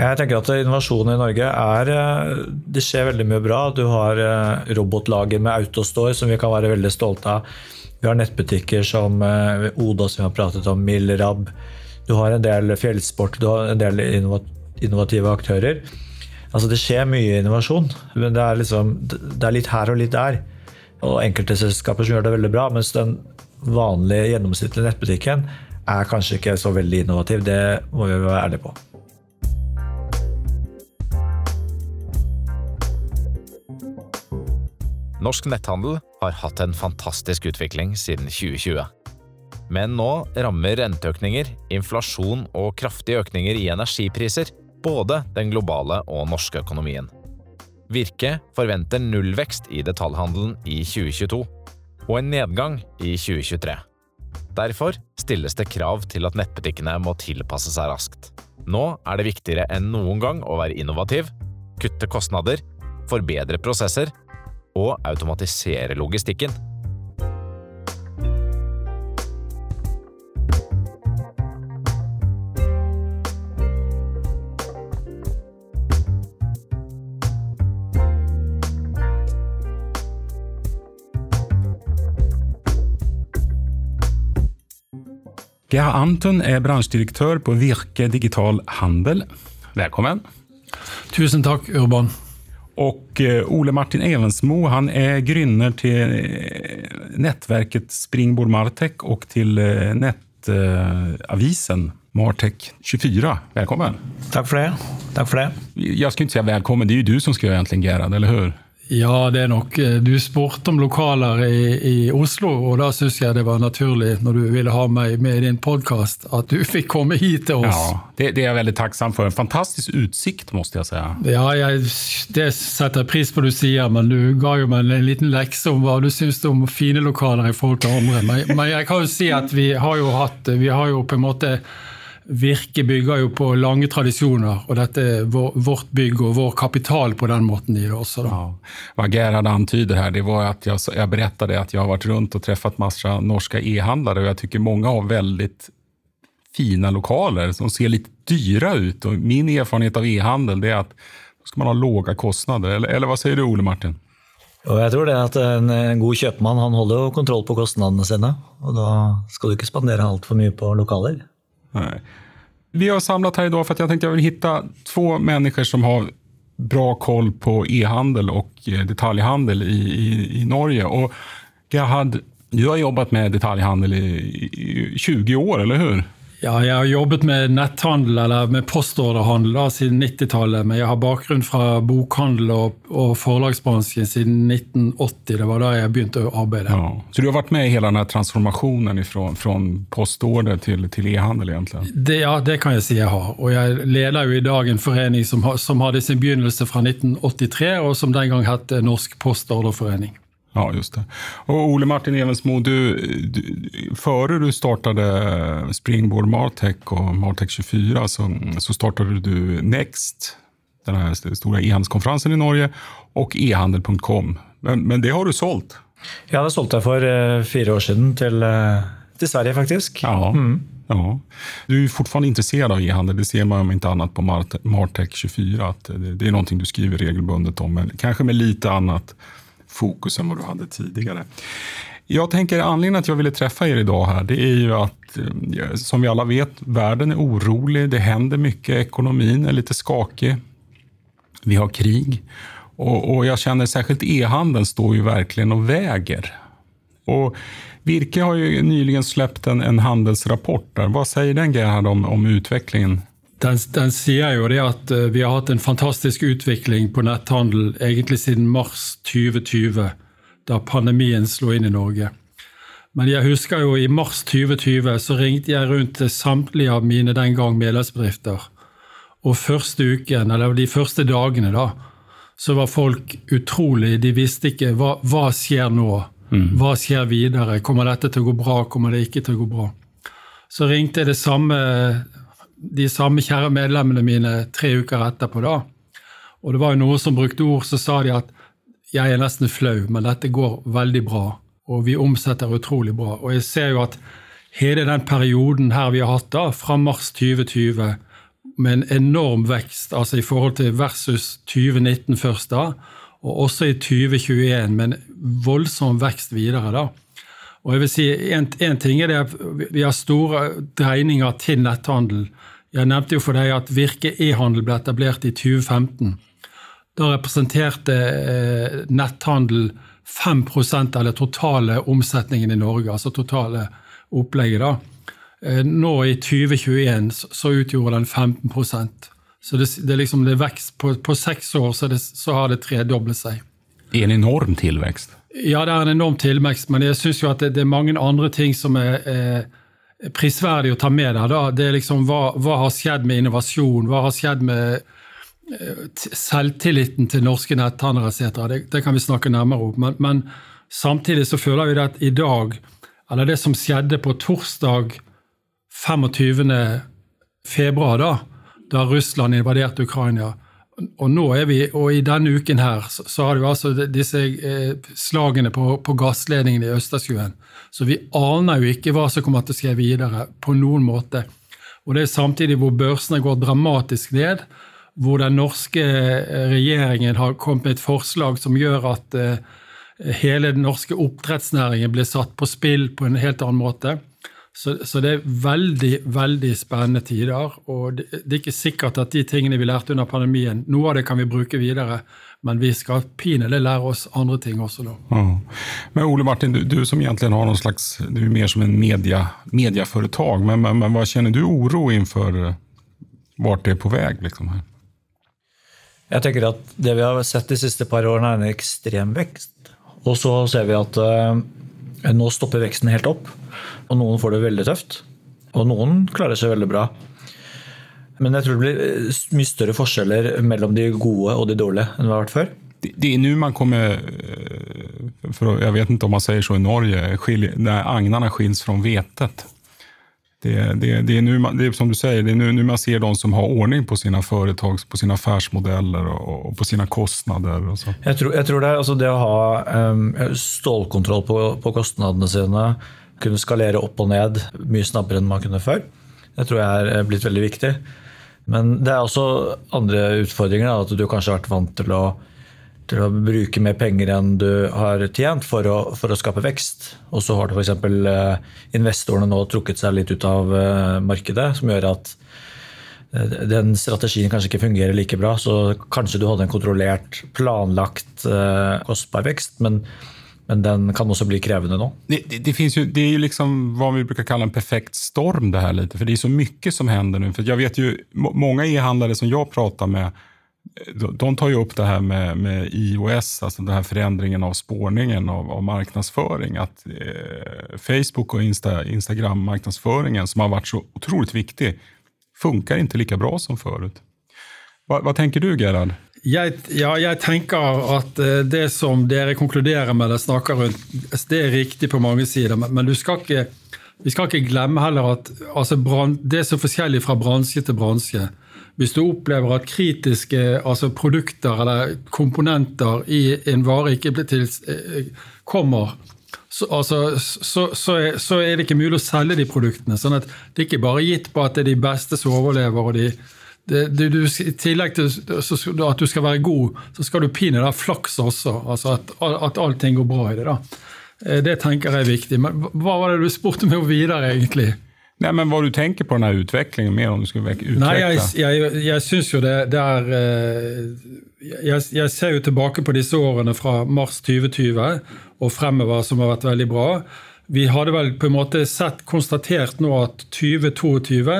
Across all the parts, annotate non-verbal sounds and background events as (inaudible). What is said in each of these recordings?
Jeg tenker at Innovasjonen i Norge er Det skjer veldig mye bra. Du har robotlager med Autostore som vi kan være veldig stolte av. Vi har nettbutikker som Oda, som vi har pratet om, Milrab. Du har en del fjellsport, du har en del innovative aktører. Altså Det skjer mye innovasjon, men det er, liksom, det er litt her og litt der. Og enkelte selskaper som gjør det veldig bra, mens den vanlige gjennomsnittlige nettbutikken er kanskje ikke så veldig innovativ. Det må vi være ærlige på. Norsk netthandel har hatt en fantastisk utvikling siden 2020. Men nå rammer renteøkninger, inflasjon og kraftige økninger i energipriser både den globale og norske økonomien. Virke forventer nullvekst i detaljhandelen i 2022 og en nedgang i 2023. Derfor stilles det krav til at nettbutikkene må tilpasse seg raskt. Nå er det viktigere enn noen gang å være innovativ, kutte kostnader, forbedre prosesser og automatisere logistikken. Gerhard Anton er bransjedirektør på Virke Digital Handel. Velkommen. Tusen takk, Urban! Och eh, Ole Martin Evensmo, han är grynner till eh, nätverket Springboard Martech och till eh, nätavisen Martech 24. Välkommen! Tack för det. Tack för det. Jag ska inte säga välkommen, det är ju du som ska göra egentligen Gerhard, eller hur? Ja, det er nok. Du spurte om lokaler i, i Oslo, og da syns jeg det var naturlig, når du ville ha meg med i din podkast, at du fikk komme hit til oss. Ja, det, det, er jeg veldig takksam for. En fantastisk utsikt, må jeg si. Ja, jeg, det setter jeg pris på du sier, men du ga jo meg en liten lekse om hva du syns om fine lokaler i forhold til andre. Men, men jeg kan jo si at vi har jo hatt Vi har jo på en måte Virke bygger jo på lange tradisjoner, og dette er vårt bygg og vår kapital på den måten i det også. Da. Ja. Hva Gerhard antyder her, det var at jeg, jeg berättade at jeg har vært rundt og truffet masse norske e-handlere, og jeg tycker mange har veldig fine lokaler som ser litt dyre ut. Og min erfarenhet av e-handel er at da skal man ha låga kostnader. Eller, eller hva sier du, Ole Martin? Og jeg tror det at En, en god kjøpmann han holder jo kontroll på kostnadene sine. og Da skal du ikke spandere altfor mye på lokaler. Nej. Vi har samlat här idag för att jag tänkte jag vill hitta två människor som har bra koll på e-handel och eh, detaljhandel i, i, i Norge. Och Gerhard, du har jobbat med detaljhandel i, i 20 år, eller hur? Ja, jeg har jobbet med netthandel eller med postorderhandel da, siden 90-tallet. Men jeg har bakgrunn fra bokhandel og, og, forlagsbransjen siden 1980. Det var da jeg begynte å arbeide. Ja. Så du har vært med i hele denne transformasjonen fra postorder til, til e-handel? egentlig? Det, ja, det kan jeg si jeg har. Og jeg leder jo i dag en forening som, som hadde sin begynnelse fra 1983, og som den gang het Norsk Postorderforening. Ja, just det. Och Ole Martin Evensmo, du, du, före du startade Springboard Martech och Martech 24 så, så startade du Next, den här stora e-handelskonferensen i Norge, och ehandel.com. Men, men, det har du sålt? Ja, det solgte jeg for uh, fire år siden til, uh, til Sverige, faktisk. Ja. Mm. Ja. Du är fortfarande intresserad av e-handel. Det ser man om inte annat på Martech 24. Att det, det är någonting du skriver regelbundet om, men kanske med lite annat fokus än vad du hade tidigare. Jag tänker anledningen att jag ville träffa er idag här, det är ju att eh, som vi alla vet, världen är orolig. Det händer mycket. Ekonomin är lite skakig. Vi har krig och, och jag känner särskilt e-handeln står ju verkligen och väger. Och Virke har ju nyligen släppt en, en handelsrapport. Där. Vad säger den Gerhard om, om utvecklingen den, den, sier jo det at eh, vi har hatt en fantastisk utvikling på netthandel egentlig siden mars 2020, da pandemien slo inn i Norge. Men jeg husker jo i mars 2020 så ringte jeg rundt til samtlige av mine den gang medlemsbedrifter. Og første uken, eller de første dagene, da, så var folk utrolig De visste ikke hva, hva skjer nå. Mm. Hva skjer videre? Kommer dette til å gå bra? Kommer det ikke til å gå bra? Så ringte jeg det samme de samme kjære medlemmene mine tre uker etterpå. da. Og det var jo noen som brukte ord, så sa de at jeg er nesten flau, men dette går veldig bra. Og vi omsetter utrolig bra. Og jeg ser jo at hele den perioden her vi har hatt da, fra mars 2020, med en enorm vekst altså i forhold til versus 2019 først, da, og også i 2021 med en voldsom vekst videre. da. Og jeg vil si, en, ting er det Vi har store dreininger til netthandel. Jeg nevnte jo for deg at Virke e-handel ble etablert i 2015. Da representerte eh, netthandel 5% av den totale omsetningen i Norge, altså totale opplegget. da. Eh, nå i 2021 så utgjorde den 15% Så det, det, liksom, det vekst. På, på seks år så, det, så har det tredoblet seg. Det er en enorm tilvekst? Ja, det er en enorm tilvekst, men jeg syns jo at det, det, er mange andre ting som er, er prisverdig å ta med der. Da. Det er liksom hva, hva, har skjedd med innovasjon? Hva har skjedd med eh, selvtilliten til norske netthandlere etc.? Det, det, kan vi snakke nærmere om. Men, men samtidig så føler vi at i dag, eller det som skjedde på torsdag 25. februar, da, da Russland invaderte Ukraina. Og nå er vi, og i denne uken her så, så har du altså disse eh, slagene på, på gassledningen i Østersjøen. Så vi aner jo ikke hva som kommer til å skje videre, på noen måte. Og det er samtidig hvor børsene går dramatisk ned, hvor den norske eh, regjeringen har kommet med et forslag som gjør at eh, hele den norske oppdrettsnæringen blir satt på spill på en helt annen måte. Så, så, det er veldig veldig spennende tider. og det, det, er ikke sikkert at de tingene vi lærte under pandemien, noe av det kan vi bruke videre. Men vi skal pinlig lære oss andre ting også. da. Ja. Men Ole Martin, du, du, som egentlig har noen slags, du er mer som en media, medieforetak, men, men, men hva kjenner du uro innenfor hvor det er på vei? Liksom, her? Jeg tenker at Det vi har sett de siste par årene, er en ekstrem vekst. Og så ser vi at uh, nå stopper veksten helt opp. Og noen får det veldig tøft. Og noen klarer seg veldig bra. Men jeg tror det blir eh, mye større forskjeller mellom de gode og de dårlige enn det har vært før. Det, er nå man kommer eh, for Jeg vet ikke om man sier så i Norge. Der agnene skils fra hvetet. Det, det, det, är nu det är som du säger, det är nu, nu man ser de som har ordning på sine företag, på sine affärsmodeller og och på sine kostnader. Och så. Jeg, tror, jeg tror det, altså det å ha um, stålkontroll på, på kostnadene sine, kunne skalere opp og ned mye snabbere enn man kunne før. Det tror jeg er blitt veldig viktig. Men det er også andre utfordringer. Da, at du kanskje har vært vant til å, til å, bruke mer penger enn du har tjent for å, for å skape vekst. Og så har f.eks. Eh, investorene nå trukket seg litt ut av eh, markedet, som gjør at eh, den strategien kanskje ikke fungerer like bra. Så kanskje du hadde en kontrollert, planlagt, kostbar vekst. men men den kan også bli krevende nå. Det, det, det, finns ju, det är ju liksom vad vi brukar kalla en perfekt storm det här lite. För det är så mycket som händer nu. För vet ju, många e-handlare som jag pratar med, de tar ju upp det här med, med iOS, alltså den här förändringen av spårningen av, av marknadsföring. Att eh, Facebook och Insta, Instagram-marknadsföringen som har varit så otroligt viktig funkar inte lika bra som förut. Hva, hva tenker du, Gerhard? Jeg, ja, jeg tenker at eh, det som dere konkluderer med det, snakker rundt, det er riktig på mange sider. Men skal ikke, vi skal ikke glemme heller at altså, det er så forskjellig fra bransje til bransje. Hvis du opplever at kritiske altså produkter eller komponenter i en vare ikke til, eh, kommer, så, altså, så, så, er, så, er, det ikke mulig å selge de produktene. sånn at Det er ikke bare gitt på at det er de beste som overlever. og de det, det, du, I tillegg til at du skal være god, så skal du pinadø ha flaks også. altså At, at allting går bra i det. da. Eh, det tenker jeg er viktig. Men hva var det du spurte meg om videre, egentlig? Nei, men Hva du tenker på denne utviklingen? mer om du skulle utvikle? Nei, Jeg, jeg, jeg syns jo det, det er eh, jeg, jeg, ser jo tilbake på disse årene fra mars 2020 og fremover som har vært veldig bra. Vi hadde vel på en måte sett konstatert nå at 2022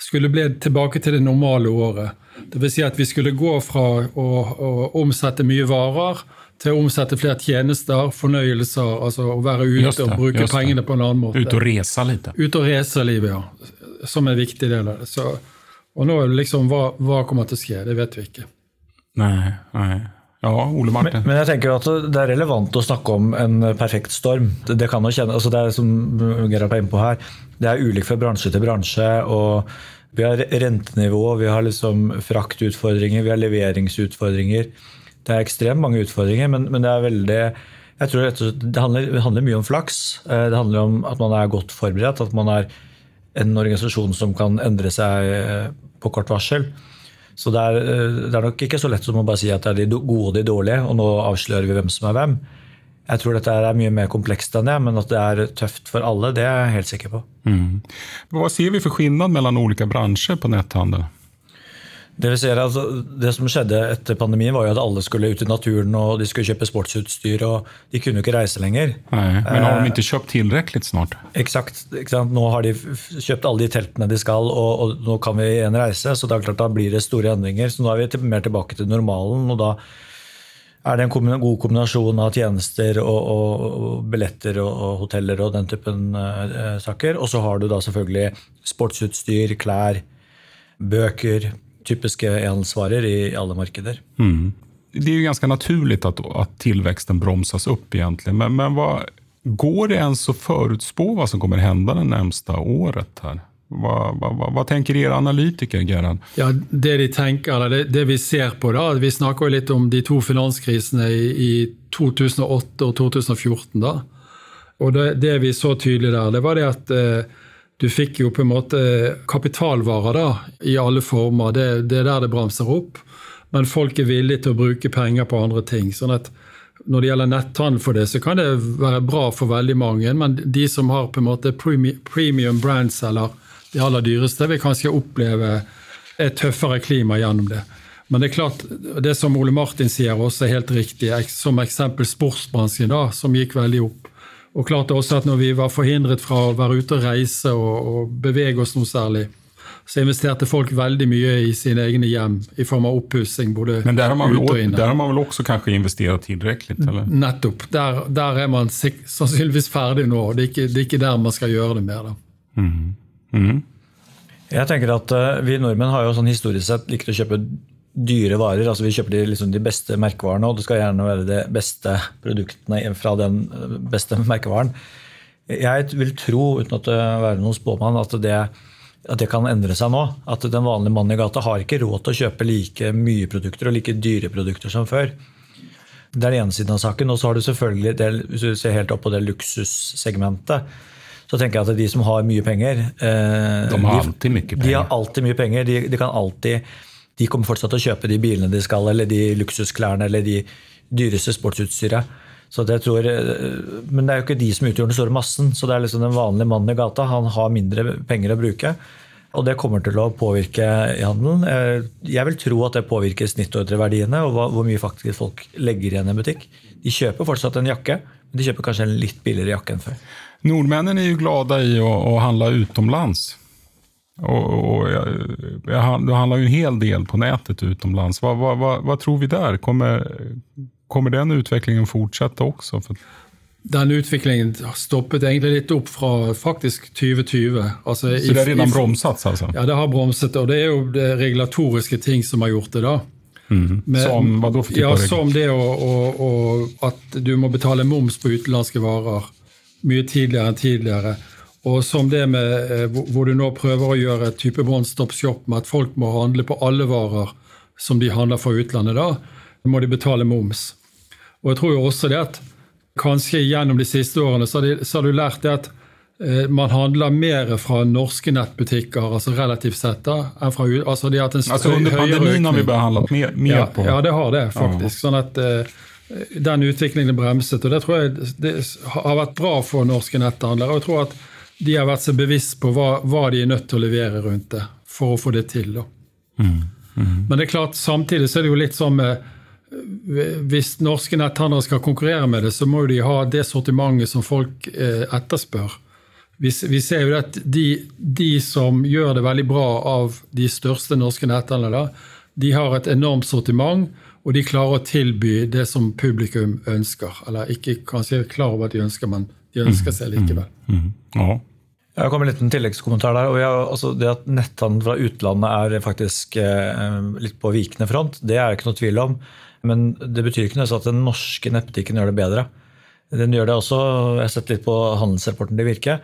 skulle bli tilbake til det normale året. Dvs. Si at vi skulle gå fra å, å, omsette mye varer til å omsette flere tjenester, fornøyelser, altså å være ute det, og bruke pengene på en annen måte. Ut og rese litt. Ut og rese livet, ja. Som en viktig del av det. Så, og nå er det liksom hva, hva kommer til å skje? Det vet vi ikke. Nei, nei. Ja, Ole Martin. Men, men, jeg tenker at det er relevant å snakke om en perfekt storm. Det, det kan jo kjenne, altså det er som Gerhard er inne på her, det er ulikt fra bransje til bransje. og Vi har rentenivå, vi har liksom fraktutfordringer, vi har leveringsutfordringer. Det er ekstremt mange utfordringer, men, men det er veldig jeg tror det handler, det handler, mye om flaks. Eh, det handler om at man er godt forberedt, at man er en organisasjon som kan endre seg eh, på kort varsel. Så det er, eh, det er, nok ikke så lett som å bare si at det er de gode og de dårlige, og nå avslører vi hvem som er hvem. Jeg tror dette er mye mer komplekst enn det, men at det er tøft for alle, det er jeg helt sikker på. Mm. Hva ser vi for forskjell mellom ulike bransjer på netthandel? Det, ser, altså, det som skjedde etter pandemien, var jo at alle skulle ut i naturen og de skulle kjøpe sportsutstyr. og De kunne jo ikke reise lenger. Nei, men har de ikke kjøpt tilrekkelig snart? Eksakt. Nå har de kjøpt alle de teltene de skal, og, og nå kan vi igjen reise. Så det er klart da blir det store endringer. Så nå er vi mer tilbake til normalen. og da er det en god kombinasjon av tjenester og, og, og billetter og, og, hoteller og den typen uh, saker. Og så har du da selvfølgelig sportsutstyr, klær, bøker, typiske e-handelsvarer i alle markeder. Mm. Det er jo ganske naturlig at, at tilveksten bromses opp, egentlig. Men, men hva, går det ens å forutspå hva som kommer hende det nærmeste året? her? Hva, hva, hva, tenker dere analytikere, Gerhard? Ja, det de tenker, det, det, vi ser på da, Vi snakker jo litt om de to finanskrisene i, i 2008 og 2014. da. Og det, det, vi så tydelig der, det var det at eh, du fikk jo på en måte kapitalvarer da, i alle former. Det, det er der det bremser opp. Men folk er villige til å bruke penger på andre ting. sånn at når det gjelder netthandel for det, så kan det være bra for veldig mange. Men de som har på en måte premium brands eller de aller dyreste, vil kanskje oppleve et tøffere klima gjennom det. Men det er klart, det som Ole Martin sier, også er helt riktig. Som eksempel sportsbransjen, da, som gikk veldig opp. Og klart også at når vi var forhindret fra å være ute og reise og, og bevege oss noe særlig, så investerte folk veldig mye i sine egne hjem i form av oppussing. Men der har, man vel, der har man vel også kanskje investert tilrekkelig? eller? Nettopp. Der, der, er man sannsynligvis ferdig nå. Det er, ikke, det er ikke der man skal gjøre det mer. da. Mm. Mm. Jeg tenker at uh, Vi nordmenn har jo sånn historisk sett likt å kjøpe dyre varer. altså Vi kjøper de, liksom, de beste merkevarene, og det skal gjerne være de beste produktene fra den beste merkevaren. Jeg vil tro, uten at det være noen spåmann, at det, at det kan endre seg nå. At den vanlige mannen i gata har ikke råd til å kjøpe like mye produkter og like dyre produkter som før. Det er den ene siden av saken. Og så har du selvfølgelig, det, hvis du ser helt opp på det luksussegmentet, så tenker jeg at de som har mye penger eh, De har alltid mye penger. De har alltid mye penger. De, de kan alltid de kommer fortsatt til å kjøpe de bilene de skal, eller de luksusklærne eller de dyreste sportsutstyret. Så det tror, men det er jo ikke de som utgjør den store massen. Så det er liksom den vanlige mannen i gata. Han har mindre penger å bruke. Og det kommer til å påvirke handelen. Jeg vil tro at det påvirker snittordreverdiene og hvor mye faktisk folk legger igjen i en butikk. De kjøper fortsatt en jakke, men de kjøper kanskje en litt billigere jakke enn før. Nordmennene er jo glade i å, å handle utenlands. Og, jag, det handler jo en hel del på nätet utomlands. Hva, vad, vad, vad tror vi der? Kommer, kommer den utviklingen fortsette også? Den utviklingen stoppet egentlig litt opp fra faktisk 2020. Altså, Så det er redan bromsats? Altså? Ja, det har bromset. Og det er jo det regulatoriske ting som har gjort det. da. Mm. Men, som hva da for ja, Som det og, å, å, at du må betale moms på utenlandske varer mye tidligere enn tidligere. Og som det med eh, hvor du nå prøver å gjøre et type one stop shop med at folk må handle på alle varer som de handler fra utlandet, da må de betale moms. Og jeg tror jo også det at kanskje gjennom de siste årene så har, du lært det at eh, man handler mer fra norske nettbutikker altså relativt sett da, enn fra altså de har hatt en altså Under pandemien har vi behandlet mer, mer ja, på Ja, det har det faktisk. Sånn at eh, den utviklingen er bremset. og Det tror jeg det har vært bra for norske netthandlere. og jeg tror at de har vært så bevisst på hva, hva, de er nødt til å levere rundt det for å få det til. Mm. Mm. Men det er klart, samtidig så er det jo litt sånn med Hvis norske netthandlere skal konkurrere med det, så må de ha det sortimentet som folk eh, etterspør. Vi, vi, ser jo at de, de, som gjør det veldig bra av de største norske netthandlerne, de har et enormt sortiment, og de klarer å tilby det som publikum ønsker. Eller ikke kanskje klar over at de ønsker, men de ønsker seg mm. likevel. Mm. Mm. Ja. Jeg kommer en liten tilleggskommentar der. og jeg, altså Det at netthandel fra utlandet er faktisk eh, litt på vikende front, det er det ikke noe tvil om. Men det betyr ikke nødvendigvis at den norske nettbutikken gjør det bedre. Den gjør det også, Jeg har sett litt på handelsrapporten til Virke.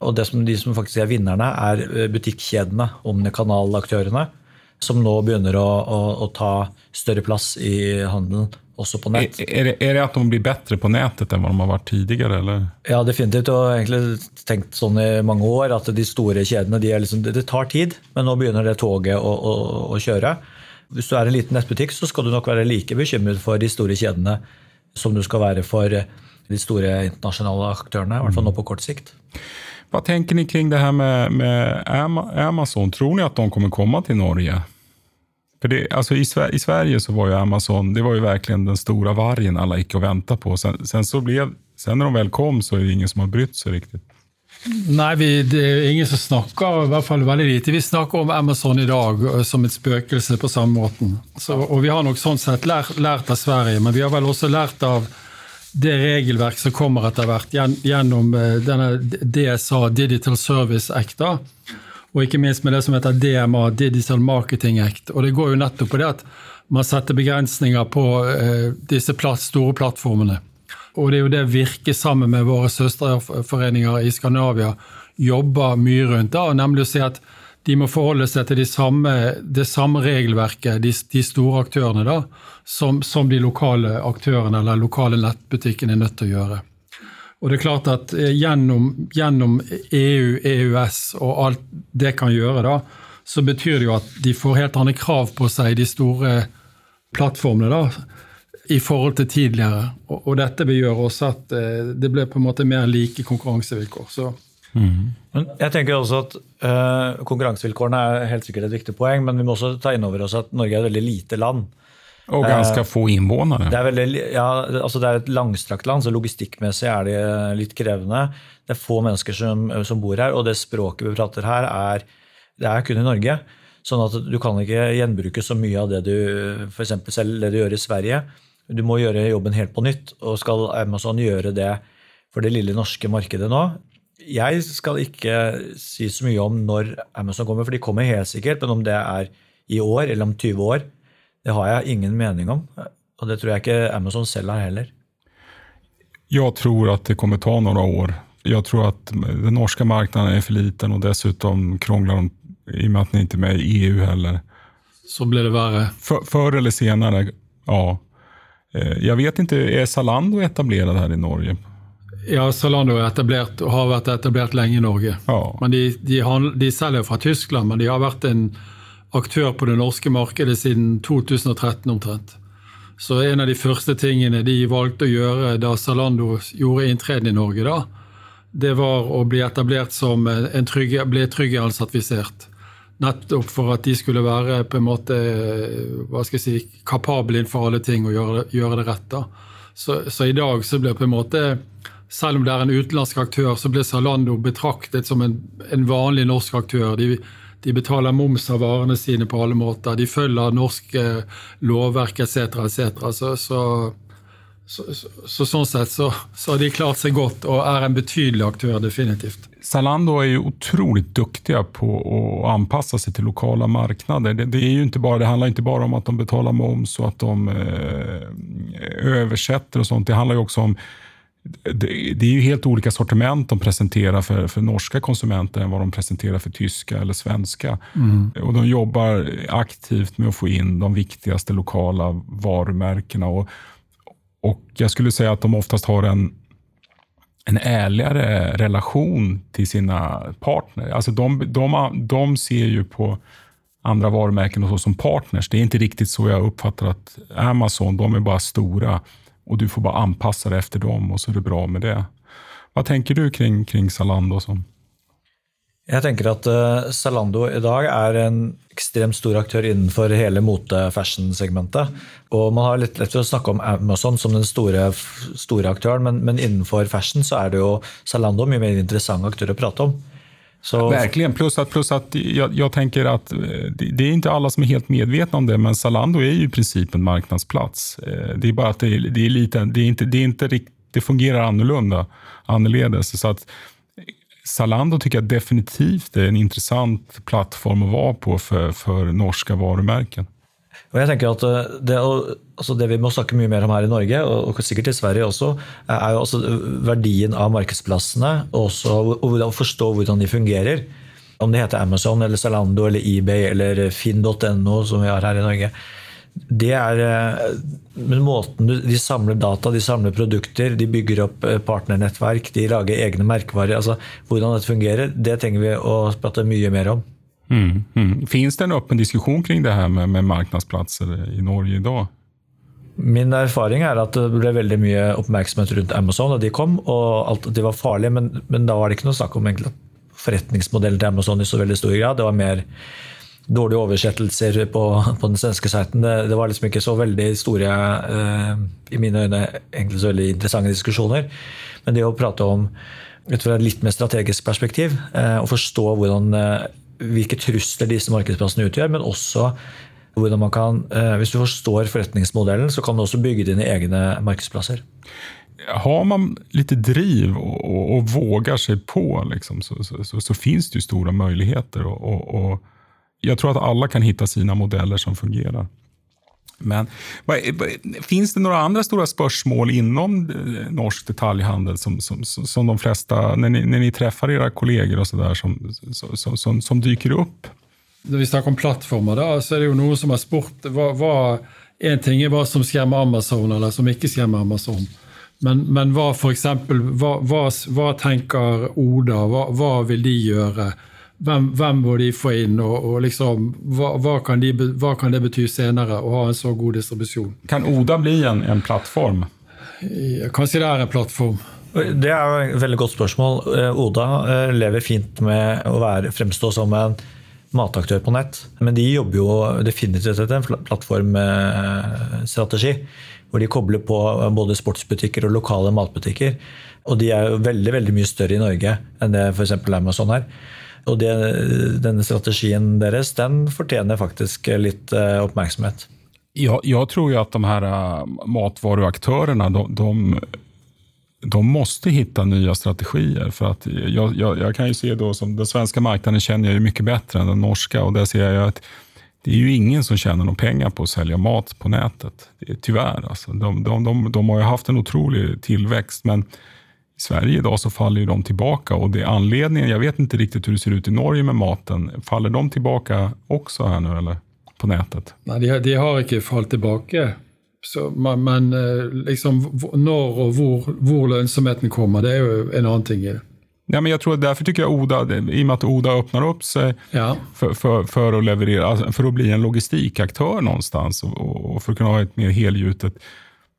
og det som, De som faktisk er vinnerne, er eh, butikkjedene, omnikanalaktørene, som nå begynner å, å, å, ta større plass i handelen. Også på nett. Er, er, det, er, det, at de blir bedre på nettet enn hva de har vært tidligere? Eller? Ja, definitivt. Og egentlig tenkt sånn i mange år at de store kjedene de liksom, det tar tid, men nå begynner det toget å, å, å, kjøre. Hvis du er en liten nettbutikk, så skal du nok være like bekymret for de store kjedene som du skal være for de store internasjonale aktørene, i hvert fall nå på kort sikt. Hva tenker dere kring det her med, med Amazon? Tror dere at de kommer komme til Norge? För det, alltså i, i, Sverige så var ju Amazon det var ju verkligen den stora vargen alla gick och väntade på. Sen, sen, så blev, sen när de väl kom så är det ingen som har brytt seg riktig. Nei, vi, det er ingen som snakker i hvert fall veldig lite. Vi snakker om Amazon i dag som et spøkelse på samme måten. Så, og Vi har nok sånn sett lært, lært, av Sverige, men vi har vel også lært av det regelverk som kommer etter hvert gjennom eh, denne DSA, Digital Service Act. Og ikke minst med det som heter DMA, Digital Marketing Act. Og det går jo nettopp på det at man setter begrensninger på eh, disse store plattformene. Og det er jo det Virke sammen med våre søsterforeninger i Skandinavia jobber mye rundt. da, Nemlig å si at de må forholde seg til de samme, det samme regelverket, de, de, store aktørene, da, som, som de lokale aktørene eller lokale nettbutikkene er nødt til å gjøre. Og det er klart at eh, gjennom, gjennom, EU, EØS og alt det kan gjøre, da, så betyr det jo at de får helt andre krav på seg, de store plattformene, da, i forhold til tidligere. Og, og dette vil gjøre også at eh, det blir på en måte mer like konkurransevilkår. Så. Mm. Men jeg tenker også at uh, Konkurransevilkårene er helt sikkert et viktig poeng, men vi må også ta inn over oss at Norge er et veldig lite land. Og ganske få innvånere. Det er, veldig, ja, altså det er et langstrakt land, så logistikkmessig er det litt krevende. Det er få mennesker som, som, bor her, og det språket vi prater her, er, det er kun i Norge. Sånn at du kan ikke gjenbruke så mye av det du for selv det du gjør i Sverige. Du må gjøre jobben helt på nytt. Og skal Amazon gjøre det for det lille norske markedet nå? Jeg skal ikke si så mye om når Amazon kommer, for de kommer helt sikkert. Men om det er i år eller om 20 år, det har jeg ingen mening om. Og det tror jeg ikke Amazon selv har heller. Jeg tror at det kommer ta noen år. Jeg tror at den norske marknaden er for liten, og dessuten krongler de i og med at den ikke er med i EU heller. Så blir det verre. Før eller senere, ja. Eh, jeg vet ikke, Er Zalando etablert her i Norge? Ja, Zalando er etablert, har vært etablert lenge i Norge. Ja. Men de, de, de selger fra Tyskland, men de har vært en aktør på det norske markedet siden 2013 omtrent. Så en av de første tingene de valgte å gjøre da Zalando gjorde inntreden i Norge, da, det var å bli etablert som en trygge, bli trygghetssertifisert. Nettopp for at de skulle være på en måte hva skal jeg si, kapable innenfor alle ting og gjøre, gjøre det rett. da. Så, så, i dag så blir på en måte selv om det er en utenlandsk aktør, så blir Zalando betraktet som en, en vanlig norsk aktør. De, de betaler moms av varene sine på alle måter. De følger norsk lovverk etc. etc. Så, så, så, så, sånn sett så, har de klart seg godt og er en betydelig aktør, definitivt. Zalando er jo utrolig dyktige på å anpasse seg til lokale markeder. Det, det, jo ikke bare, det handler ikke bare om at de betaler moms og at de eh, oversetter og sånt. Det handler jo også om det, är ju helt olika sortiment de presenterar för, för norska konsumenter än vad de presenterar för tyska eller svenska. Mm. Och De jobbar aktivt med att få in de viktigaste lokala varumärkena. Och, och Jag skulle säga att de oftast har en, en ärligare relation till sina partner. Alltså de, de, de ser ju på andra varumärken och så som partners. Det är inte riktigt så jag uppfattar att Amazon, de är bara stora och du får bara anpassa dig efter dem och så är det bra med det. Vad tänker du kring, kring Zalando? Som? Jeg tenker at uh, Zalando i dag er en ekstremt stor aktør innenfor hele mote-fashion-segmentet. Og Man har litt lett for å snakke om Amazon som den store, store aktøren, men, men, innenfor fashion så er det jo Zalando mye mer interessant aktør å prate om. Så... Verkligen, plus att, plus att jag, jag, tänker att eh, det, det, är inte alla som är helt medvetna om det, men Zalando är ju i princip en marknadsplats. Eh, det är bara att det, det är lite, det är inte, det är inte det fungerar annorlunda, annorledes. Så att Zalando tycker jag definitivt är en intressant plattform att vara på för, för norska varumärken. Og jeg tenker at eh, det, altså det, vi må snakke mye mer om her i Norge, og sikkert i Sverige også, er jo altså verdien av markedsplassene og, også, forstå hvordan de fungerer. Om det heter Amazon eller Zalando eller eBay eller finn.no, som vi har her i Norge. Det er eh, men måten De samler data, de samler produkter, de bygger opp eh, partnernettverk, de lager egne merkevarer. altså Hvordan dette fungerer, det trenger vi å prate mye mer om. Mm, mm. Finns det en öppen diskussion kring det her med, med marknadsplatser i Norge i dag? Min erfaring er at det ble veldig mye oppmerksomhet rundt Amazon, da de kom, og alt, de var farlige, men, men da var det ikke noe snakk om forretningsmodellen til Amazon i så veldig stor grad. Det var mer dårlige oversettelser på, på den svenske siten. Det, det, var liksom ikke så veldig store, eh, i mine øyne, egentlig så veldig interessante diskusjoner. Men det å prate om ut fra et litt mer strategisk perspektiv, eh, og forstå hvordan, eh, hvilke trusler disse markedsplassene utgjør, men også hvordan man kan, eh, Hvis du forstår forretningsmodellen, så kan du også bygge dine egne markedsplasser. Har man litt driv og, og, og vågar seg på, liksom, så, så, så, så, finns det jo store muligheter. Og, og, jeg tror at alle kan finne sine modeller som fungerer. Men Finns det noen andre store spørsmål innom eh, norsk detaljhandel som, som, som de fleste, når ni, när ni träffar era kollegor och så där, som, som, som, som dyker opp? Når vi snakker om plattformer, da, så er det jo noen som har spurt hva, hva En ting er hva som skremmer Amazon, eller som ikke skremmer Amazon. Men, men hva for eksempel, hva, hva, hva tenker Oda? Hva, vil de gjøre? Hvem, hvem må de få inn? og, og liksom, hva, kan de, hva, kan det bety senere å ha en så god distribusjon? Kan Oda bli en, en plattform? Kanskje det er en plattform. Det er et veldig godt spørsmål. Eh, Oda eh, lever fint med å være, fremstå som en mataktør på nett. Men de jobber jo definitivt etter en plattformstrategi. Hvor de kobler på både sportsbutikker og lokale matbutikker. Og de er jo veldig veldig mye større i Norge enn det f.eks. Amazon er. Og det, denne strategien deres den fortjener faktisk litt eh, oppmerksomhet. Jeg, jeg tror jo at de her eh, matvareaktørene de, de de måste hitta nye strategier. För att jag, jag, jag, kan ju se då som den svenske marknaden kjenner jeg ju mycket bättre än den norske, och där ser jag att det er ju ingen som tjener noen penger på å selge mat på nätet. tyvärr. Alltså. De, de, de, de, har ju haft en otrolig tillväxt men i Sverige idag så faller ju de tillbaka och det är anledningen, jag vet inte riktigt hur det ser ut i Norge med maten. Faller de tillbaka också här nu eller? På nätet? Nej, de, de har ikke falt tilbake så, men eh, liksom, når og hvor, hvor, lønnsomheten kommer, det er jo en annen ting i det. Ja, men jag tror Derfor tycker jag Oda, i og med at Oda öppnar upp sig ja. för, för, för, att leverera, alltså för att bli en logistikaktör någonstans och, och för att kunna ha ett mer helgjutet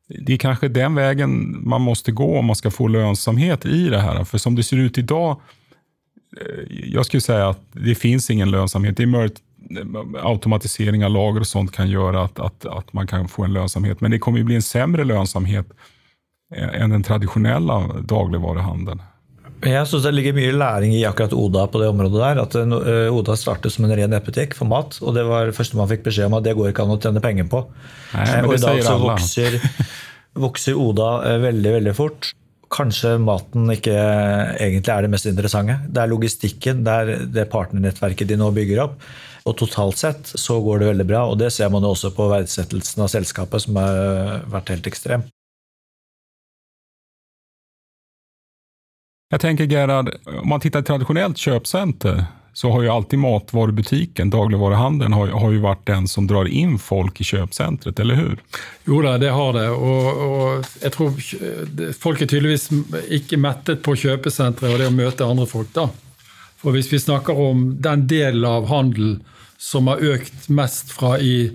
det är kanske den vägen man måste gå om man ska få lönsamhet i det här. För som det ser ut idag, eh, jag skulle säga att det finns ingen lönsamhet. Det är möjligt automatisering av lager og sånt kan gjøre at, att, att man kan få en lönsamhet. Men det kommer ju bli en sämre lönsamhet enn den traditionella dagligvarehandeln. Jeg syns det ligger mye læring i akkurat Oda på det området der. At eh, Oda startet som en ren nettbutikk for mat, og det var det første man fikk beskjed om at det går ikke an å tjene penger på. Nei, og i dag så vokser, (laughs) vokser, Oda eh, veldig, veldig fort. Kanskje maten ikke egentlig er det mest interessante. Det er logistikken, det er det partnernettverket de nå bygger opp. Og totalt sett så går det veldig bra, og det ser man også på verdsettelsen av selskapet, som har vært helt ekstrem. Jeg tenker, Gerhard, om man tittar i tradisjonelt köpcenter så har jo alltid matvarubutikken, dagligvaruhandeln, har, har ju vært den som drar inn folk i kjøpesenteret, eller hur? Jo da, det har det. Og, og, jeg tror folk er tydeligvis ikke mettet på kjøpesenteret og det å møte andre folk, da. For hvis vi snakker om den delen av handel som har økt mest fra i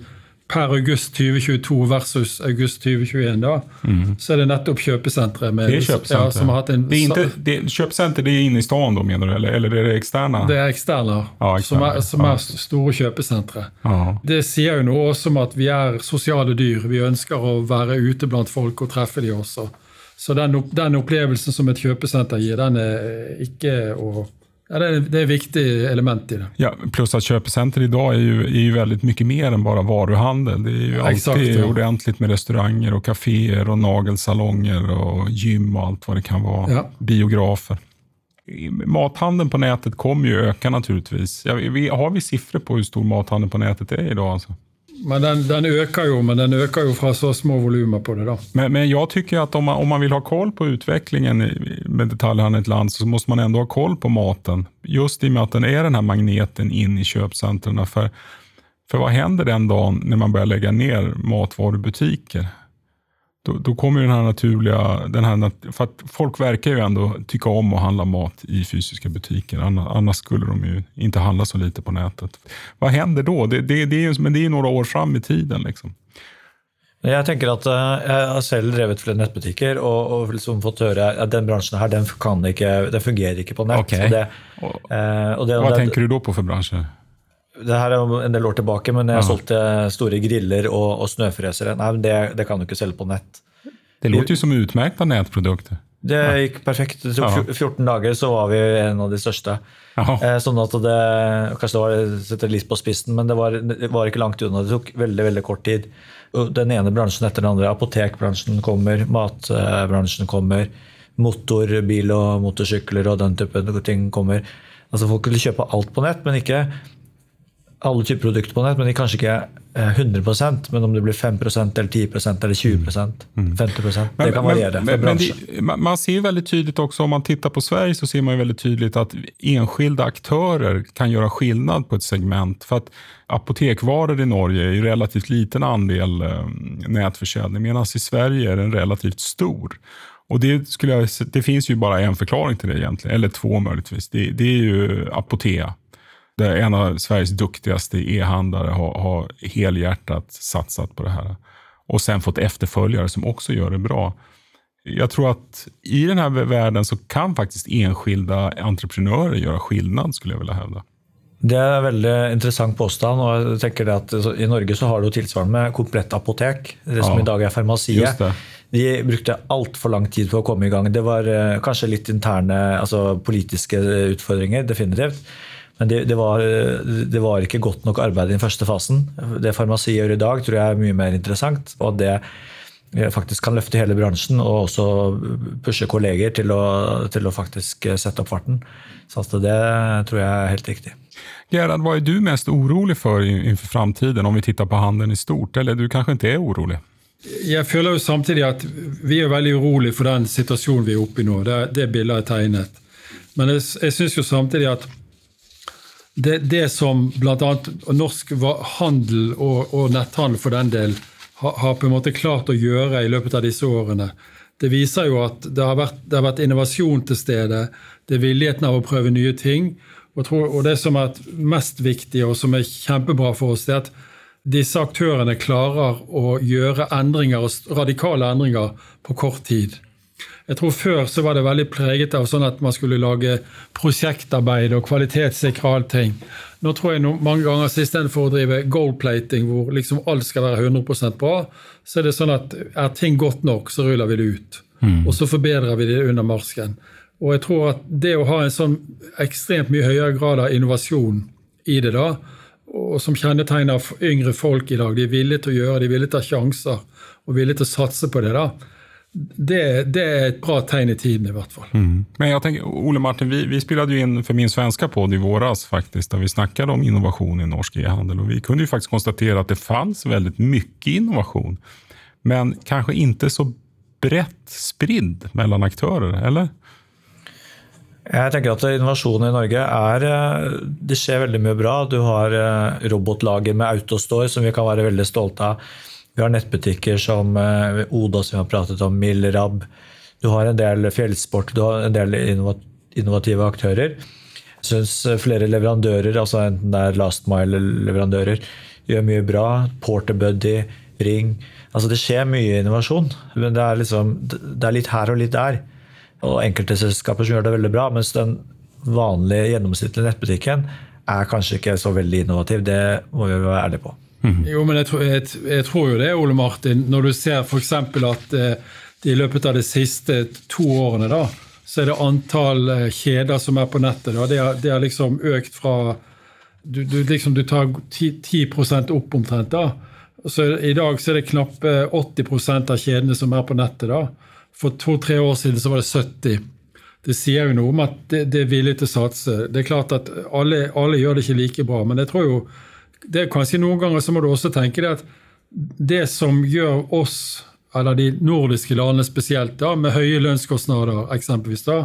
per august 2022 versus august 2021, da, mm. så er det nettopp kjøpesenteret. Med, det er kjøpesenter. Ja, som har hatt en, det er inte, det, kjøpesenter det er inne i staden, mener du? Eller, eller er det eksterne? Det er eksterne, ja, som, er, som er, store kjøpesentre. Ja. Det sier jo noe også om at vi er sosiale dyr. Vi ønsker å være ute blant folk og treffe de også. Så den, den opplevelsen som et kjøpesenter gir, den er ikke å Ja, det, är, det är ett viktigt element i det. Ja, plus att köpcenter idag är ju, är ju väldigt mycket mer än bara varuhandel. Det är ju ja, alltid exakt, ja. ordentligt med restauranger och kaféer och nagelsalonger och gym och allt vad det kan vara. Ja. Biografer. Mathandeln på nätet kommer ju öka naturligtvis. Ja, vi, har vi siffror på hur stor mathandeln på nätet är idag? Alltså? Men den, den, øker jo, men den øker jo fra så små volumer på det. da. Men, men jeg tycker at om man, om man vill ha koll på utviklingen med detaljhandel i et land, så måste man ändå ha koll på maten. Just i og med at den er den här magneten inn i köpcentren. För, För vad händer den dagen när man börjar lägga ner matvarubutiker? Då, då kommer den här naturliga... Den här, för att folk verkar ju ändå tycka om att handla mat i fysiska butiker. Annars skulle de ju inte handla så lite på nätet. Vad händer då? Det, det, det är, men det är några år fram i tiden. Liksom. Jeg tenker at eh, jeg har selv drevet flere nettbutikker og, og liksom fått høre at den bransjen her, den, ikke, den fungerer ikke på nett. Okay. Det, og, eh, og det, Hva det, tenker du da på for bransje? Det her er en del år tilbake, men jeg solgte store griller og, og snøfresere. Nei, det, det, kan du ikke selge på nett. Det låter jo som utmerket nettprodukt. Det gikk perfekt. Det tok 14 dager, så var vi en av de største. Eh, sånn at det, Kanskje det var setter litt på spissen, men det var, det var, ikke langt unna. Det tok veldig veldig kort tid. Den ene bransjen etter den andre. Apotekbransjen kommer, matbransjen kommer. Motorbil og motorsykler og den type ting kommer. Altså Folk vil kjøpe alt på nett, men ikke alle typer produkter på nett, men kanskje ikke 100 eh, men om det blir 5% eller 10% eller 20% 50% Det kan variere. Men, men det, man ser ju väldigt tydligt också, om man tittar på Sverige, så ser man ju väldigt tydligt att enskilda aktörer kan göra skillnad på ett segment. För att apotekvaror i Norge är ju relativt liten andel eh, nätförsäljning, medan i Sverige är den relativt stor. Och det, skulle jag, det finns ju bara en förklaring till det egentligen, eller två möjligtvis. Det, det är ju Apotea där en av Sveriges duktigaste e-handlare har, har helhjärtat satsat på det här. Och sen fått efterföljare som också gör det bra. Jag tror att i den här världen så kan faktiskt enskilda entreprenörer göra skillnad, skulle jag vilja hävda. Det er en veldig interessant påstand. og jeg tenker det at I Norge så har du tilsvarende med komplett apotek, det som ja, i dag er farmasiet. De brukte altfor lang tid på å komme i gang. Det var eh, kanskje litt interne altså politiske utfordringer, definitivt. Men det, det, var, det, var, ikke godt nok arbeid i den første fasen. Det farmasi gjør i dag, tror jeg er mye mer interessant. Og det faktisk kan løfte hele bransjen og også pushe kolleger til å, til å faktisk sette opp farten. Så det tror jeg er helt riktig. Gerhard, hva er du mest orolig for innenfor framtiden, om vi tittar på handelen i stort? Eller du kanskje ikke er orolig? Jeg føler jo samtidig at vi er veldig urolig for den situasjonen vi er oppe i nå. Det, det bildet er tegnet. Men jeg, jeg syns jo samtidig at det, det som bl.a. norsk handel og, og, netthandel for den del har, på en måte klart å gjøre i løpet av disse årene, det viser jo at det har vært, det har vært innovasjon til stede. Det er villigheten av å prøve nye ting. Og, tror, og det som er mest viktig, og som er kjempebra for oss, det er at disse aktørene klarer å gjøre endringer, radikale endringer på kort tid. Jeg tror Før så var det veldig preget av sånn at man skulle lage prosjektarbeid og kvalitetssikre allting. Nå tror jeg no, mange ganger istedenfor å drive goldplating, hvor liksom alt skal være 100% bra, så er det sånn at er ting godt nok, så ruller vi det ut. Mm. Og så forbedrer vi det under marsken. Og jeg tror at det å ha en sånn ekstremt mye høyere grad av innovasjon i det, da, og som kjennetegner yngre folk i dag, de er villige til å gjøre, de er villige til å ta sjanser og villige til å satse på det. da, det, det, är ett bra tegn i tiden i hvert fall. Mm. Men jag tänker, Ole Martin, vi, vi spelade ju in för min svenska podd i våras faktiskt, där vi snackade om innovation i norsk e-handel. Och vi kunde ju faktiskt konstatera att det fanns väldigt mycket innovation, men kanske inte så brett spridd mellan aktörer, eller? Jeg tenker at Innovasjon i Norge er eh, Det skjer veldig mye bra. Du har eh, robotlager med Autostore som vi kan være veldig stolte av. Vi har nettbutikker som eh, Oda, som vi har pratet om, Milrab. Du har en del fjellsport, du har en del innovative aktører. Jeg syns flere leverandører, altså enten det er last mile-leverandører, gjør mye bra. Porterbuddy, Ring. Altså Det skjer mye innovasjon, men det er, liksom, det er litt her og litt der. Og enkelte selskaper som gjør det veldig bra, mens den vanlige, gjennomsnittlige nettbutikken er kanskje ikke så veldig innovativ. Det må vi være ærlige på. Mm. Jo, men jeg tror, jeg, jeg tror, jo det, Ole Martin. Når du ser f.eks. at eh, i løpet av de siste to årene da, så er det antall eh, kjeder som er på nettet. Da. Det, har, liksom økt fra Du, du, liksom, du tar 10, 10 opp omtrent. da. Så I dag så er det knappe 80% av kjedene som er på nettet. da. For to-tre år siden så var det 70 det sier jo noe om at det, det, er villig til å satse. Det er klart at alle, alle, gjør det ikke like bra, men jeg tror jo det er kanskje Noen ganger så må du også tenke det at det som gjør oss, eller de nordiske landene spesielt, da, med høye lønnskostnader eksempelvis, da,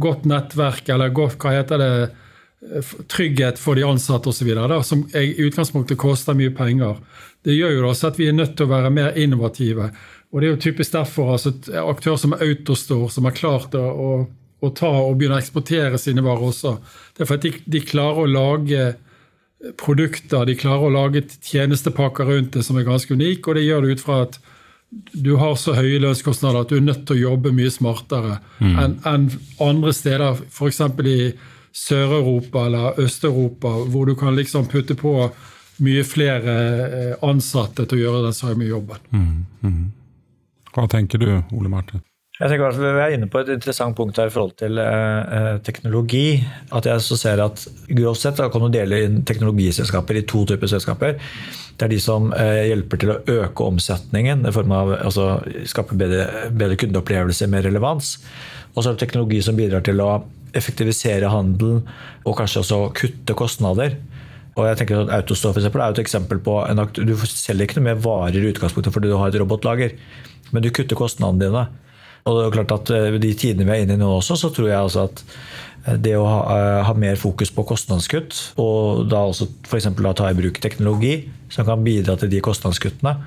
godt nettverk eller godt, hva heter det, trygghet for de ansatte osv., som i utgangspunktet koster mye penger. Det gjør jo også at vi er nødt til å være mer innovative. Og Det er jo typisk derfor altså, aktører som Autostore, som har klart å, å, å, ta og begynne å eksportere sine varer også. Det er for at de, de klarer å lage produkter, de klarer å lage tjenestepakker rundt det som er ganske unike, og det gjør det ut fra at du har så høye lønnskostnader at du er nødt til å jobbe mye smartere mm. enn en andre steder, f.eks. i Sør-Europa eller Øst-Europa, hvor du kan liksom putte på mye flere eh, ansatte til å gjøre den samme jobben. Mm, mm. Hva tenker du, Ole Martin? Jeg tenker at Vi er inne på et interessant punkt her i forhold til eh, eh teknologi. At jeg så ser at Grovt sett kan du dele inn teknologiselskaper i to typer selskaper. Det er de som eh, hjelper til å øke omsetningen i form av altså, skape bedre, bedre kundeopplevelser med relevans. Og så er det teknologi som bidrar til å effektivisere handelen og kanskje også kutte kostnader. Og jeg tenker at Autostore for eksempel, er et eksempel på en akt Du selger ikke noe mer varer i utgangspunktet fordi du har et robotlager, men du kutter kostnadene dine. Og det er klart at eh, De tidene vi er inne i nå også, så tror jeg altså at eh, det å ha, eh, ha mer fokus på kostnadskutt, og da også f.eks. ta i bruk teknologi som kan bidra til de kostnadskuttene,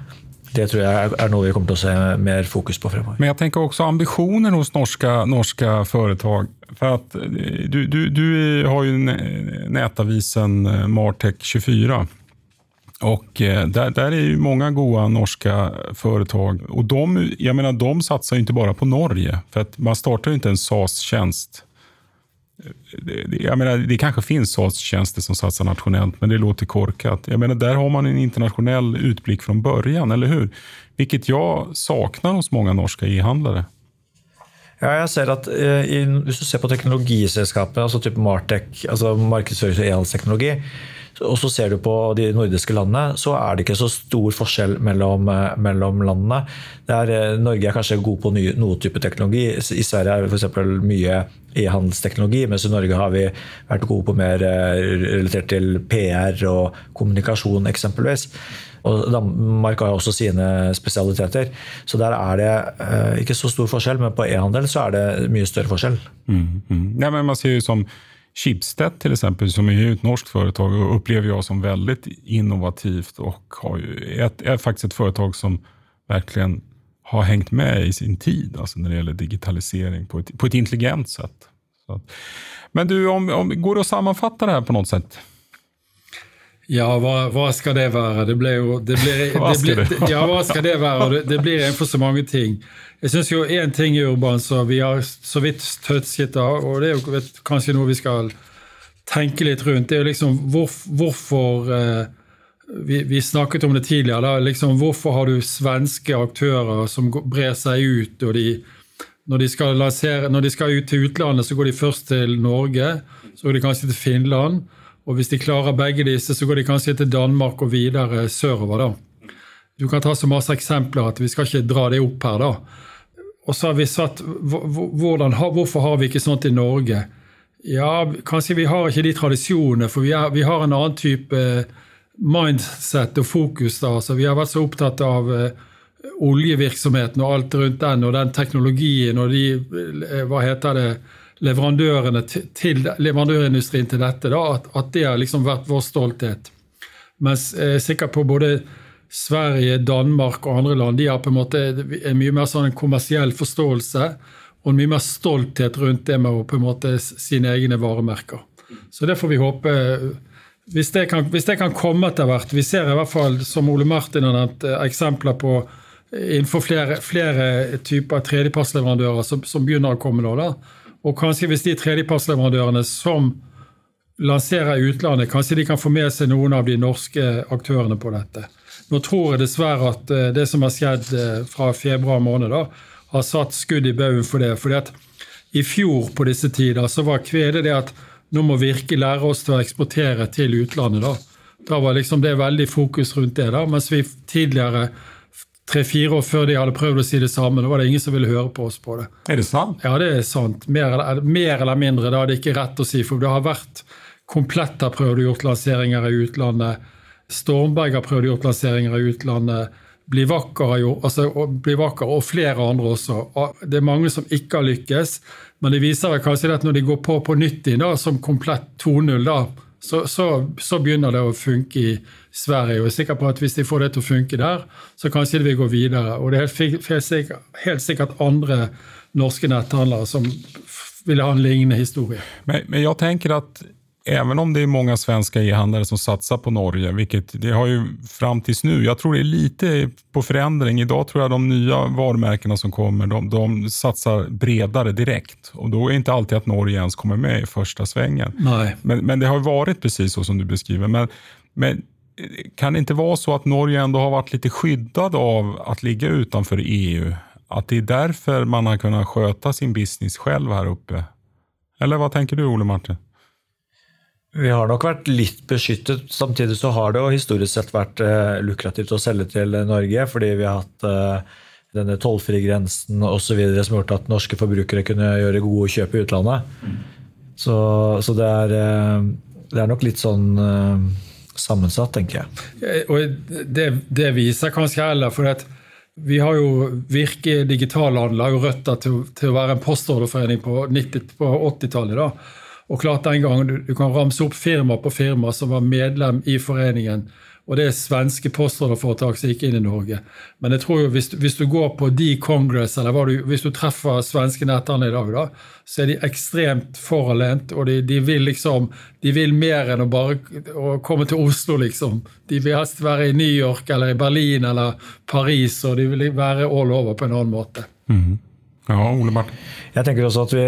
det tror jeg er noe vi kommer til å se mer fokus på fremover. Men jeg tenker også ambisjoner hos norske, norske foretak. For at du, du, du har jo nettavisen Martech 24. Och eh, där, där, är ju många goda norska företag. Och de, jag menar, de satsar ju inte bara på Norge. För att man startar ju inte en SAS-tjänst. Jag menar, det kanske finns SAS-tjänster som satsar nationellt, men det låter korkat. Jag menar, där har man en internationell utblick från början, eller hur? Vilket jag saknar hos många norska e-handlare. Ja, jeg ser at eh, Hvis du ser på teknologiselskapene, altså type Martech, altså markedsførings- og e-handelsteknologi, og så ser du på de nordiske landene, så er det ikke så stor forskjell mellom, eh, mellom landene. Er, eh, Norge er kanskje god på ny, noe type teknologi. I Sverige er det f.eks. mye e-handelsteknologi, mens i Norge har vi vært gode på mer eh, relatert til PR og kommunikasjon, eksempelvis. Og Danmark har også sine spesialiteter. Så der er det ikke så stor forskjell, men på e-handel så er det mye større forskjell. Mm, mm. Ja, men man sier jo som Schibsted till exempel, som är ett norskt företag, upplever jag som väldigt innovativt och har ju, ett, är faktiskt ett företag som verkligen har hängt med i sin tid alltså när det gäller digitalisering på ett, på ett intelligent sätt. Så. Men du, om, om, går det att sammanfatta det här på något sätt? Ja, hva, hva, skal det være? Det blir jo det blir, (laughs) Hva skal det, (laughs) ja, hva skal det være? Det, det blir for så mange ting. Jeg syns jo én ting i Urban som vi har så vidt touchet av, og det er jo vet, kanskje noe vi skal tenke litt rundt, det er jo liksom hvor, hvorfor eh, vi, vi, snakket om det tidligere. Da, liksom, hvorfor har du svenske aktører som brer seg ut? og de når de, lansere, når de skal ut til utlandet, så går de først til Norge, så går de kanskje til Finland. Og hvis de klarer begge disse, så går de kanskje til Danmark og videre sørover. da. Du kan ta så masse eksempler at vi skal ikke dra det opp her. da. Og så har vi satt hvordan, Hvorfor har vi ikke sånt i Norge? Ja, Kanskje vi har ikke de tradisjonene, for vi, er, vi har en annen type mindset og fokus. da, så Vi har vært så opptatt av uh, oljevirksomheten og alt rundt den, og den teknologien og de uh, Hva heter det? Leverandørene til, leverandørindustrien til dette, da, at, at, det har liksom vært vår stolthet. Mens jeg er sikker på både Sverige, Danmark og andre land de har på en måte en mye mer sånn kommersiell forståelse og en mye mer stolthet rundt det med å på en måte sine egne varemerker. Så det får vi håpe hvis det, kan, hvis det kan komme etter hvert. Vi ser i hvert fall, som Ole Martin har nevnt, eh, eksempler på innenfor flere, flere typer tredjepartsleverandører som, som begynner å komme nå. da, og kanskje hvis de tredjepartsleverandørene som lanserer i utlandet, kanskje de kan få med seg noen av de norske aktørene på dette. Nå tror jeg dessverre at eh, det som har skjedd eh, fra februar måned, da, har satt skudd i baugen for det. fordi at i fjor på disse tider så var kvedet det at nå må Virke lære oss til å eksportere til utlandet. Da Da var liksom det veldig fokus rundt det. da, Mens vi tidligere tre-fire år før de hadde prøvd å si det samme. Da var det ingen som ville høre på oss på det. Er det sant? Ja, det er sant. Mer eller, mer eller mindre. Da er det ikke rett å si. For det har vært Komplett har prøvd å gjort lanseringer i utlandet. Stormberg har prøvd å gjort lanseringer i utlandet. Bli vakker, altså, bli vakker og flere andre også. Det er mange som ikke har lykkes. Men det viser vel kanskje at når de går på på nytt inn da, som komplett 2.0, da, så, så, så, begynner det å funke i Sverige. Og jeg er sikker på at hvis de får det til å funke der, så kanskje det vil gå videre. Og det er helt, sikkert, helt sikkert andre norske netthandlere som vil ha en lignende historie. Men, men jeg tenker at även om det är många svenska e-handlare som satsar på Norge, vilket det har ju fram tills nu, jag tror det är lite på förändring. Idag tror jag de nya varumärkena som kommer, de, de satsar bredare direkt. Och då är det inte alltid att Norge ens kommer med i första svängen. Nej. Men, men det har varit precis så som du beskriver. Men, men kan det inte vara så att Norge ändå har varit lite skyddad av att ligga utanför EU? Att det är därför man har kunnat sköta sin business själv här uppe? Eller vad tänker du, Ole Martin? Vi har nok vært litt beskyttet. Samtidig så har det jo historisk sett vært eh, lukrativt å selge til Norge, fordi vi har hatt eh, denne tollfrie grensen osv. som har gjort at norske forbrukere kunne gjøre gode kjøp i utlandet. Så, så det, er, eh, det, er, nok litt sånn sammensatt, tenker jeg. Og det, det viser kanskje heller, for at vi har jo Virke Digitalhandel har jo røtter til, til, å være en postorderforening på, på 80-tallet. Og klart den gangen du, du, kan ramse opp firma på firma som var medlem i foreningen. Og det er svenske postorderforetak som gikk inn i Norge. Men jeg tror jo hvis, hvis du går på de Congress, eller du, hvis du treffer svenske netthandlere i dag, da, så er de ekstremt foralent, Og de, de, vil liksom De vil mer enn å bare å komme til Oslo, liksom. De vil helst være i New York eller i Berlin eller Paris, og de vil være all over på en annen måte. Mm. Ja, Ole Martin. Jeg tenker også at vi,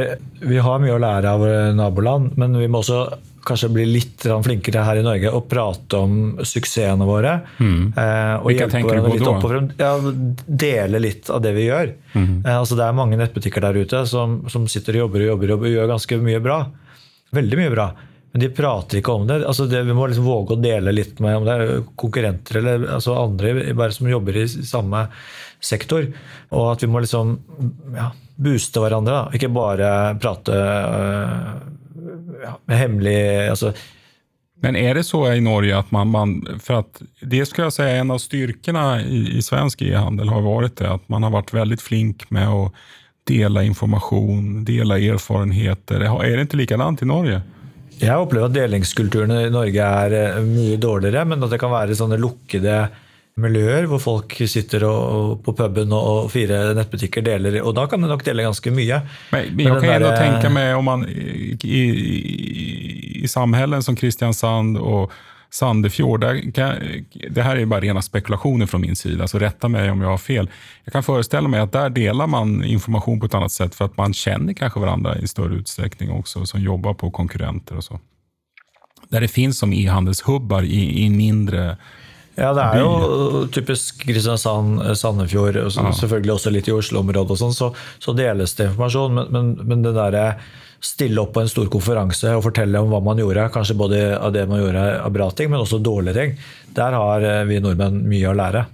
vi, har mye å lære av våre naboland, men vi må også kanskje bli litt flinkere her i Norge og prate om suksessene våre. Mm. Eh, og hjelpe hverandre litt oppover. Ja, dele litt av det vi gjør. Mm. Eh, altså det er mange nettbutikker der ute som, som sitter og jobber og jobber og gjør ganske mye bra. Veldig mye bra. Men de prater ikke om det. Altså det vi må liksom våge å dele litt med om det er konkurrenter eller altså andre bare som jobber i samme sektor. Og at vi må liksom ja, booste hverandre. Da. Ikke bare prate øh, ja, hemmelig altså, men er det så i Norge at man, man for at Det skal jeg si en av styrkene i, i svensk e-handel har vært det at man har vært veldig flink med å dele informasjon, dele erfarenheter. Er det ikke likadant i Norge? Jeg opplever at delingskulturen i Norge er øh, mye dårligere, men at det kan være sånne lukkede miljøer hvor folk sitter og, på puben og, fire nettbutikker deler, og da kan det nok dele ganske mye. Men, men jeg kan der, tenke meg om man i, i, i samhällen som Kristiansand og Sandefjord, kan, det her er bare rene spekulasjoner fra min side, så rätta meg om jeg har fel. Jeg kan forestille meg at der deler man informasjon på et annet sett, for at man kjenner kanskje hverandre i større utstrekning også, som jobber på konkurrenter og så. Der det finnes som e-handelshubbar i, i mindre ja, det er jo typisk Kristiansand, eh, Sandefjord, og ja. selvfølgelig også litt i Oslo-området, og sånn, så, så, deles det informasjon. Men, men, men det derre stille opp på en stor konferanse og fortelle om hva man gjorde, kanskje både av det man gjorde av bra ting, men også dårlige ting, der har eh, vi nordmenn mye å lære.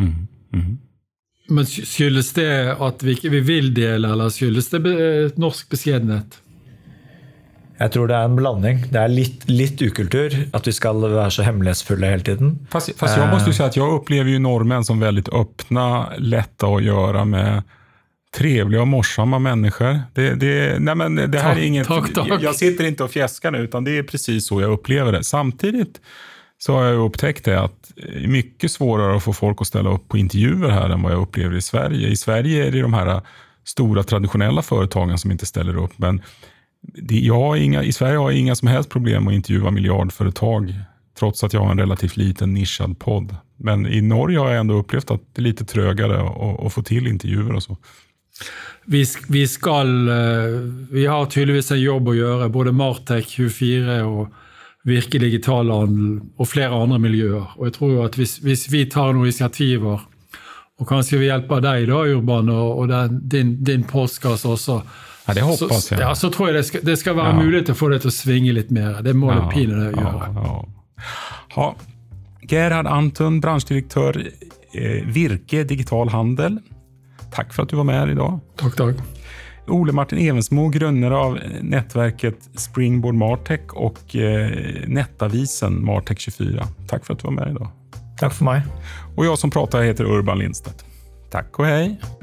Mm. Mm. Men skyldes det at vi ikke vil dele, eller skyldes det norsk beskjedenhet? Jeg tror det er en blanding. Det er litt, litt ukultur at vi skal være så hemmelighetsfulle hele tiden. Fast, fast jeg må si at jeg opplever jo nordmenn som veldig åpne, lette å gjøre med trevliga och morsamma människor. Det, det, nej men det här är inget, tack, tack. Jag, jag, sitter inte och fjäskar nu, utan det är precis så jag upplever det. Samtidigt så har jag upptäckt det att det är mycket svårare att få folk att ställa upp på intervjuer här än vad jag upplever i Sverige. I Sverige är det de här stora traditionella företagen som inte ställer upp, men det, jag inga, I Sverige har jag inga som helst problem att intervjua miljardföretag, trots att jag har en relativt liten nischad podd. Men i Norge har jag ändå upplevt att det är lite trögare att få till intervjuer och så. Vi, vi, skal eh, Vi har tydeligvis en jobb å gjøre, både Martek24 og Virke digitalhandel og flere andre miljøer. Og jeg tror at hvis, vi tar noen initiativer, og kanskje vi hjelper deg, da, Urban, og, og den, din, din postkasse også, ja, det hoppas så, Ja, så tror jeg det skal, det skal være ja. mulighet til å få det til å svinge litt mer. Det må ja, det pinadø gjøre. Ja, ja. Gerhard Antun, bransjedirektør eh, Virke digital handel. Takk for at du var med her i dag. Takk, takk. Ole Martin Evensmo, grunner av nettverket Springboard Martech og eh, nettavisen Martech24. Takk for at du var med i dag. Takk for meg. Og jeg som prater heter Urban Lindstedt. Takk og hei.